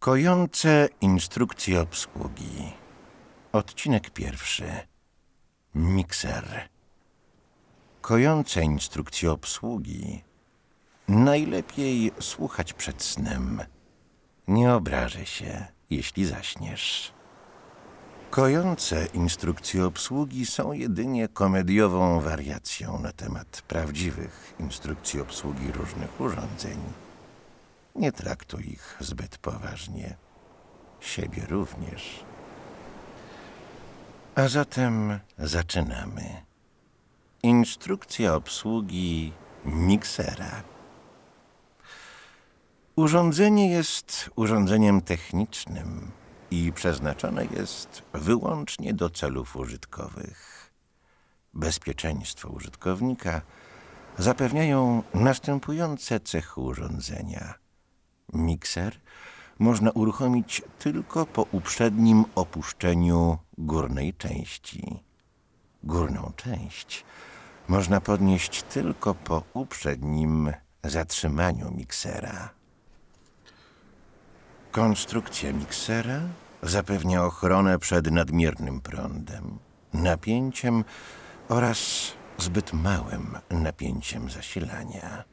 Kojące instrukcje obsługi. Odcinek pierwszy. Mikser. Kojące instrukcje obsługi. Najlepiej słuchać przed snem. Nie obrażę się, jeśli zaśniesz. Kojące instrukcje obsługi są jedynie komediową wariacją na temat prawdziwych instrukcji obsługi różnych urządzeń. Nie traktuj ich zbyt poważnie. Siebie również. A zatem zaczynamy. Instrukcja obsługi miksera. Urządzenie jest urządzeniem technicznym i przeznaczone jest wyłącznie do celów użytkowych. Bezpieczeństwo użytkownika zapewniają następujące cechy urządzenia. Mikser można uruchomić tylko po uprzednim opuszczeniu górnej części. Górną część można podnieść tylko po uprzednim zatrzymaniu miksera. Konstrukcja miksera zapewnia ochronę przed nadmiernym prądem, napięciem oraz zbyt małym napięciem zasilania.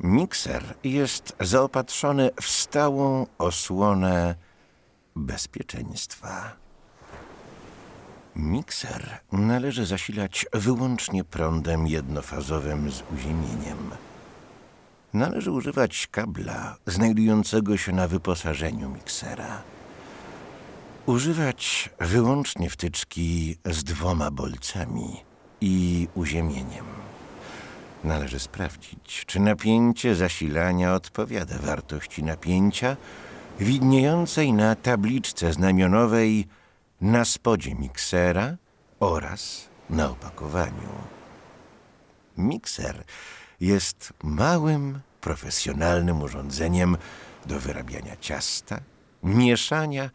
Mikser jest zaopatrzony w stałą osłonę bezpieczeństwa. Mikser należy zasilać wyłącznie prądem jednofazowym z uziemieniem. Należy używać kabla znajdującego się na wyposażeniu miksera. Używać wyłącznie wtyczki z dwoma bolcami i uziemieniem. Należy sprawdzić, czy napięcie zasilania odpowiada wartości napięcia widniejącej na tabliczce znamionowej na spodzie miksera oraz na opakowaniu. Mikser jest małym, profesjonalnym urządzeniem do wyrabiania ciasta, mieszania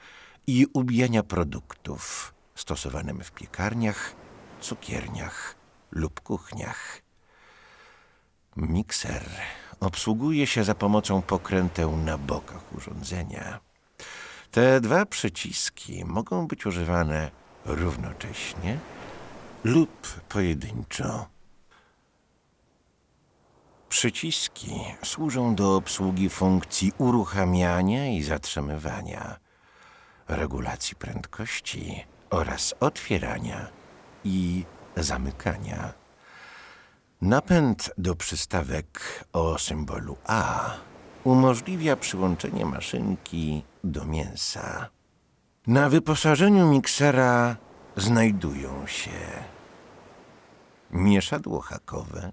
i ubijania produktów stosowanym w piekarniach, cukierniach lub kuchniach. Mikser obsługuje się za pomocą pokręteł na bokach urządzenia. Te dwa przyciski mogą być używane równocześnie lub pojedynczo. Przyciski służą do obsługi funkcji uruchamiania i zatrzymywania, regulacji prędkości oraz otwierania i zamykania. Napęd do przystawek o symbolu A umożliwia przyłączenie maszynki do mięsa. Na wyposażeniu miksera znajdują się mieszadło hakowe,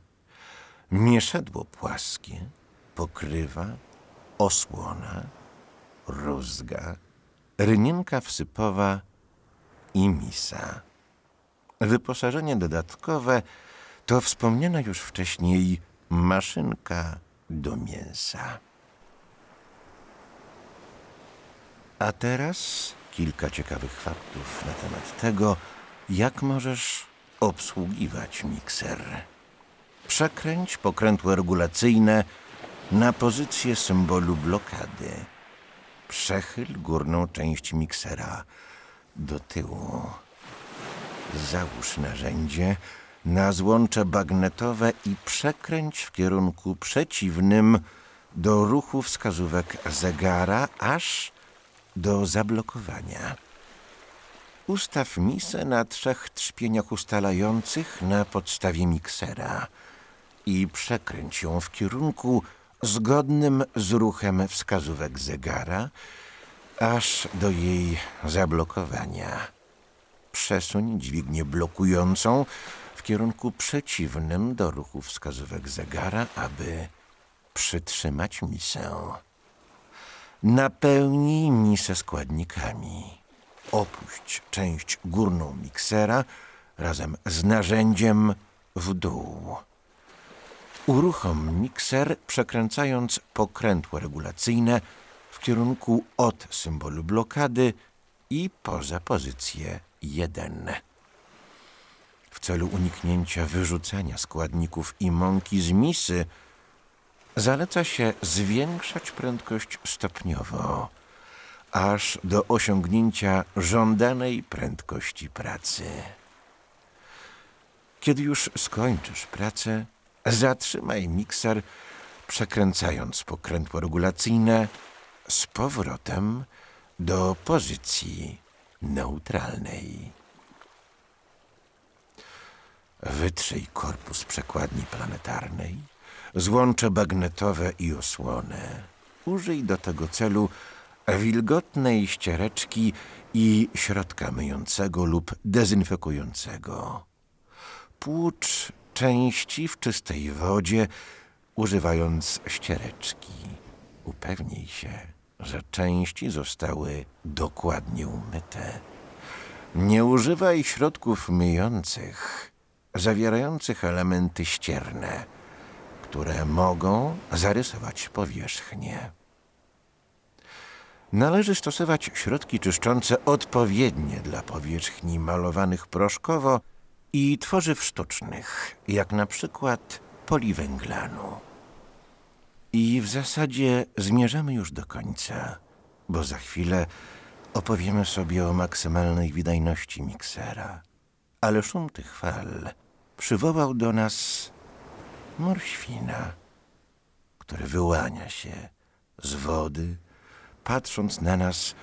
mieszadło płaskie, pokrywa, osłona, rózga, rynienka wsypowa i misa. Wyposażenie dodatkowe to wspomniana już wcześniej maszynka do mięsa. A teraz kilka ciekawych faktów na temat tego, jak możesz obsługiwać mikser. Przekręć pokrętło regulacyjne na pozycję symbolu blokady. Przechyl górną część miksera do tyłu. Załóż narzędzie na złącze bagnetowe i przekręć w kierunku przeciwnym do ruchu wskazówek zegara, aż do zablokowania. Ustaw misę na trzech trzpieniach ustalających na podstawie miksera i przekręć ją w kierunku zgodnym z ruchem wskazówek zegara, aż do jej zablokowania. Przesuń dźwignię blokującą w kierunku przeciwnym do ruchu wskazówek zegara, aby przytrzymać misę. Napełnij misę składnikami. Opuść część górną miksera razem z narzędziem w dół. Uruchom mikser przekręcając pokrętło regulacyjne w kierunku od symbolu blokady i poza pozycję 1. W celu uniknięcia wyrzucania składników i mąki z misy zaleca się zwiększać prędkość stopniowo, aż do osiągnięcia żądanej prędkości pracy. Kiedy już skończysz pracę, zatrzymaj mikser, przekręcając pokrętło regulacyjne z powrotem do pozycji neutralnej. Wytrzyj korpus przekładni planetarnej, złącze bagnetowe i osłonę. Użyj do tego celu wilgotnej ściereczki i środka myjącego lub dezynfekującego. Płucz części w czystej wodzie, używając ściereczki. Upewnij się, że części zostały dokładnie umyte. Nie używaj środków myjących zawierających elementy ścierne, które mogą zarysować powierzchnię. Należy stosować środki czyszczące odpowiednie dla powierzchni malowanych proszkowo i tworzyw sztucznych, jak na przykład poliwęglanu. I w zasadzie zmierzamy już do końca, bo za chwilę opowiemy sobie o maksymalnej wydajności miksera. Ale szum tych fal przywołał do nas morświna, który wyłania się z wody, patrząc na nas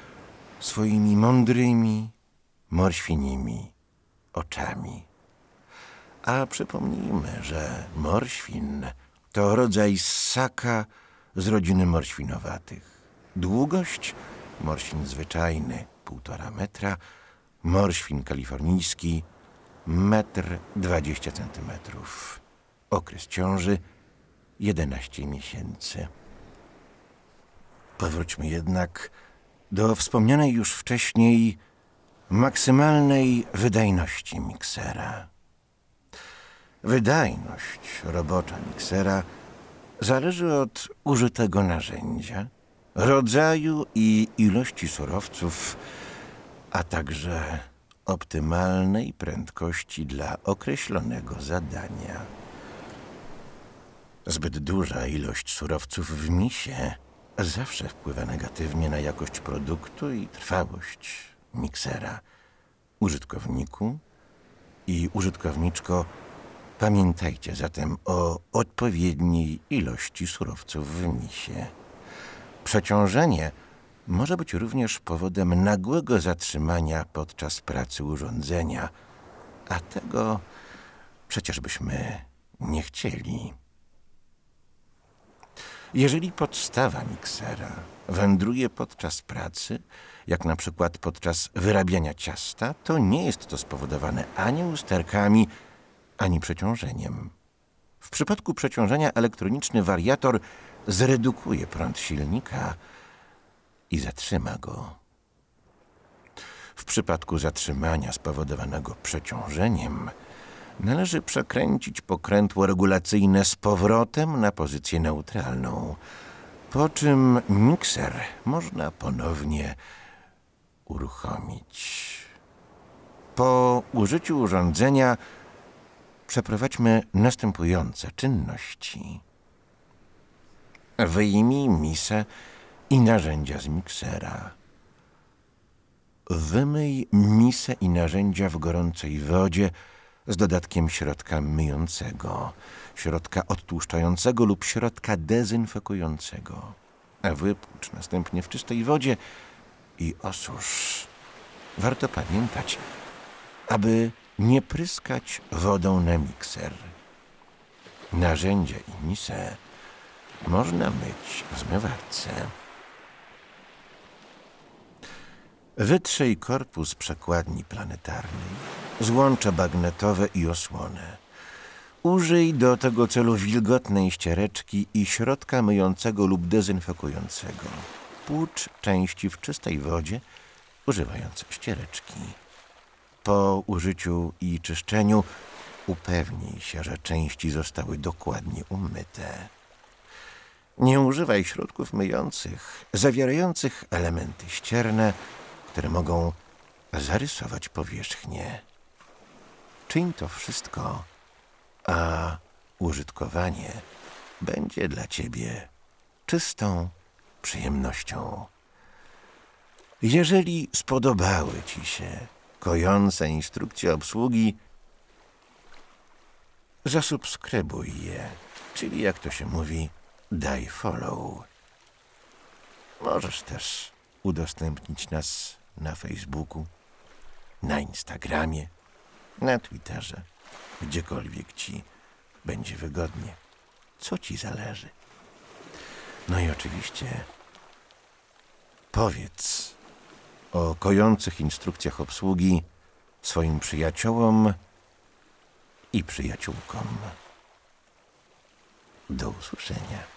swoimi mądrymi, morświnimi oczami. A przypomnijmy, że morświn to rodzaj ssaka z rodziny morświnowatych. Długość morświn zwyczajny półtora metra, morświn kalifornijski metr dwadzieścia centymetrów. Okres ciąży 11 miesięcy. Powróćmy jednak do wspomnianej już wcześniej maksymalnej wydajności miksera. Wydajność robocza miksera zależy od użytego narzędzia, rodzaju i ilości surowców, a także optymalnej prędkości dla określonego zadania. Zbyt duża ilość surowców w misie zawsze wpływa negatywnie na jakość produktu i trwałość miksera. Użytkowniku i użytkowniczko, pamiętajcie zatem o odpowiedniej ilości surowców w misie. Przeciążenie – może być również powodem nagłego zatrzymania podczas pracy urządzenia, a tego przecież byśmy nie chcieli. Jeżeli podstawa miksera wędruje podczas pracy, jak na przykład podczas wyrabiania ciasta, to nie jest to spowodowane ani usterkami, ani przeciążeniem. W przypadku przeciążenia elektroniczny wariator zredukuje prąd silnika, i zatrzyma go. W przypadku zatrzymania spowodowanego przeciążeniem należy przekręcić pokrętło regulacyjne z powrotem na pozycję neutralną, po czym mikser można ponownie uruchomić. Po użyciu urządzenia przeprowadźmy następujące czynności. Wyjmij misę i narzędzia z miksera. Wymyj misę i narzędzia w gorącej wodzie z dodatkiem środka myjącego, środka odtłuszczającego lub środka dezynfekującego. Wypłucz następnie w czystej wodzie i osusz. Warto pamiętać, aby nie pryskać wodą na mikser. Narzędzia i misę można myć w zmywarce. Wytrzyj korpus przekładni planetarnej, złącze bagnetowe i osłonę. Użyj do tego celu wilgotnej ściereczki i środka myjącego lub dezynfekującego. Płucz części w czystej wodzie, używając ściereczki. Po użyciu i czyszczeniu upewnij się, że części zostały dokładnie umyte. Nie używaj środków myjących zawierających elementy ścierne, które mogą zarysować powierzchnię. Czyń to wszystko, a użytkowanie będzie dla ciebie czystą przyjemnością. Jeżeli spodobały ci się kojące instrukcje obsługi, zasubskrybuj je, czyli jak to się mówi, daj follow. Możesz też udostępnić nas na Facebooku, na Instagramie, na Twitterze, gdziekolwiek ci będzie wygodnie, co ci zależy. No i oczywiście powiedz o kojących instrukcjach obsługi swoim przyjaciołom i przyjaciółkom. Do usłyszenia.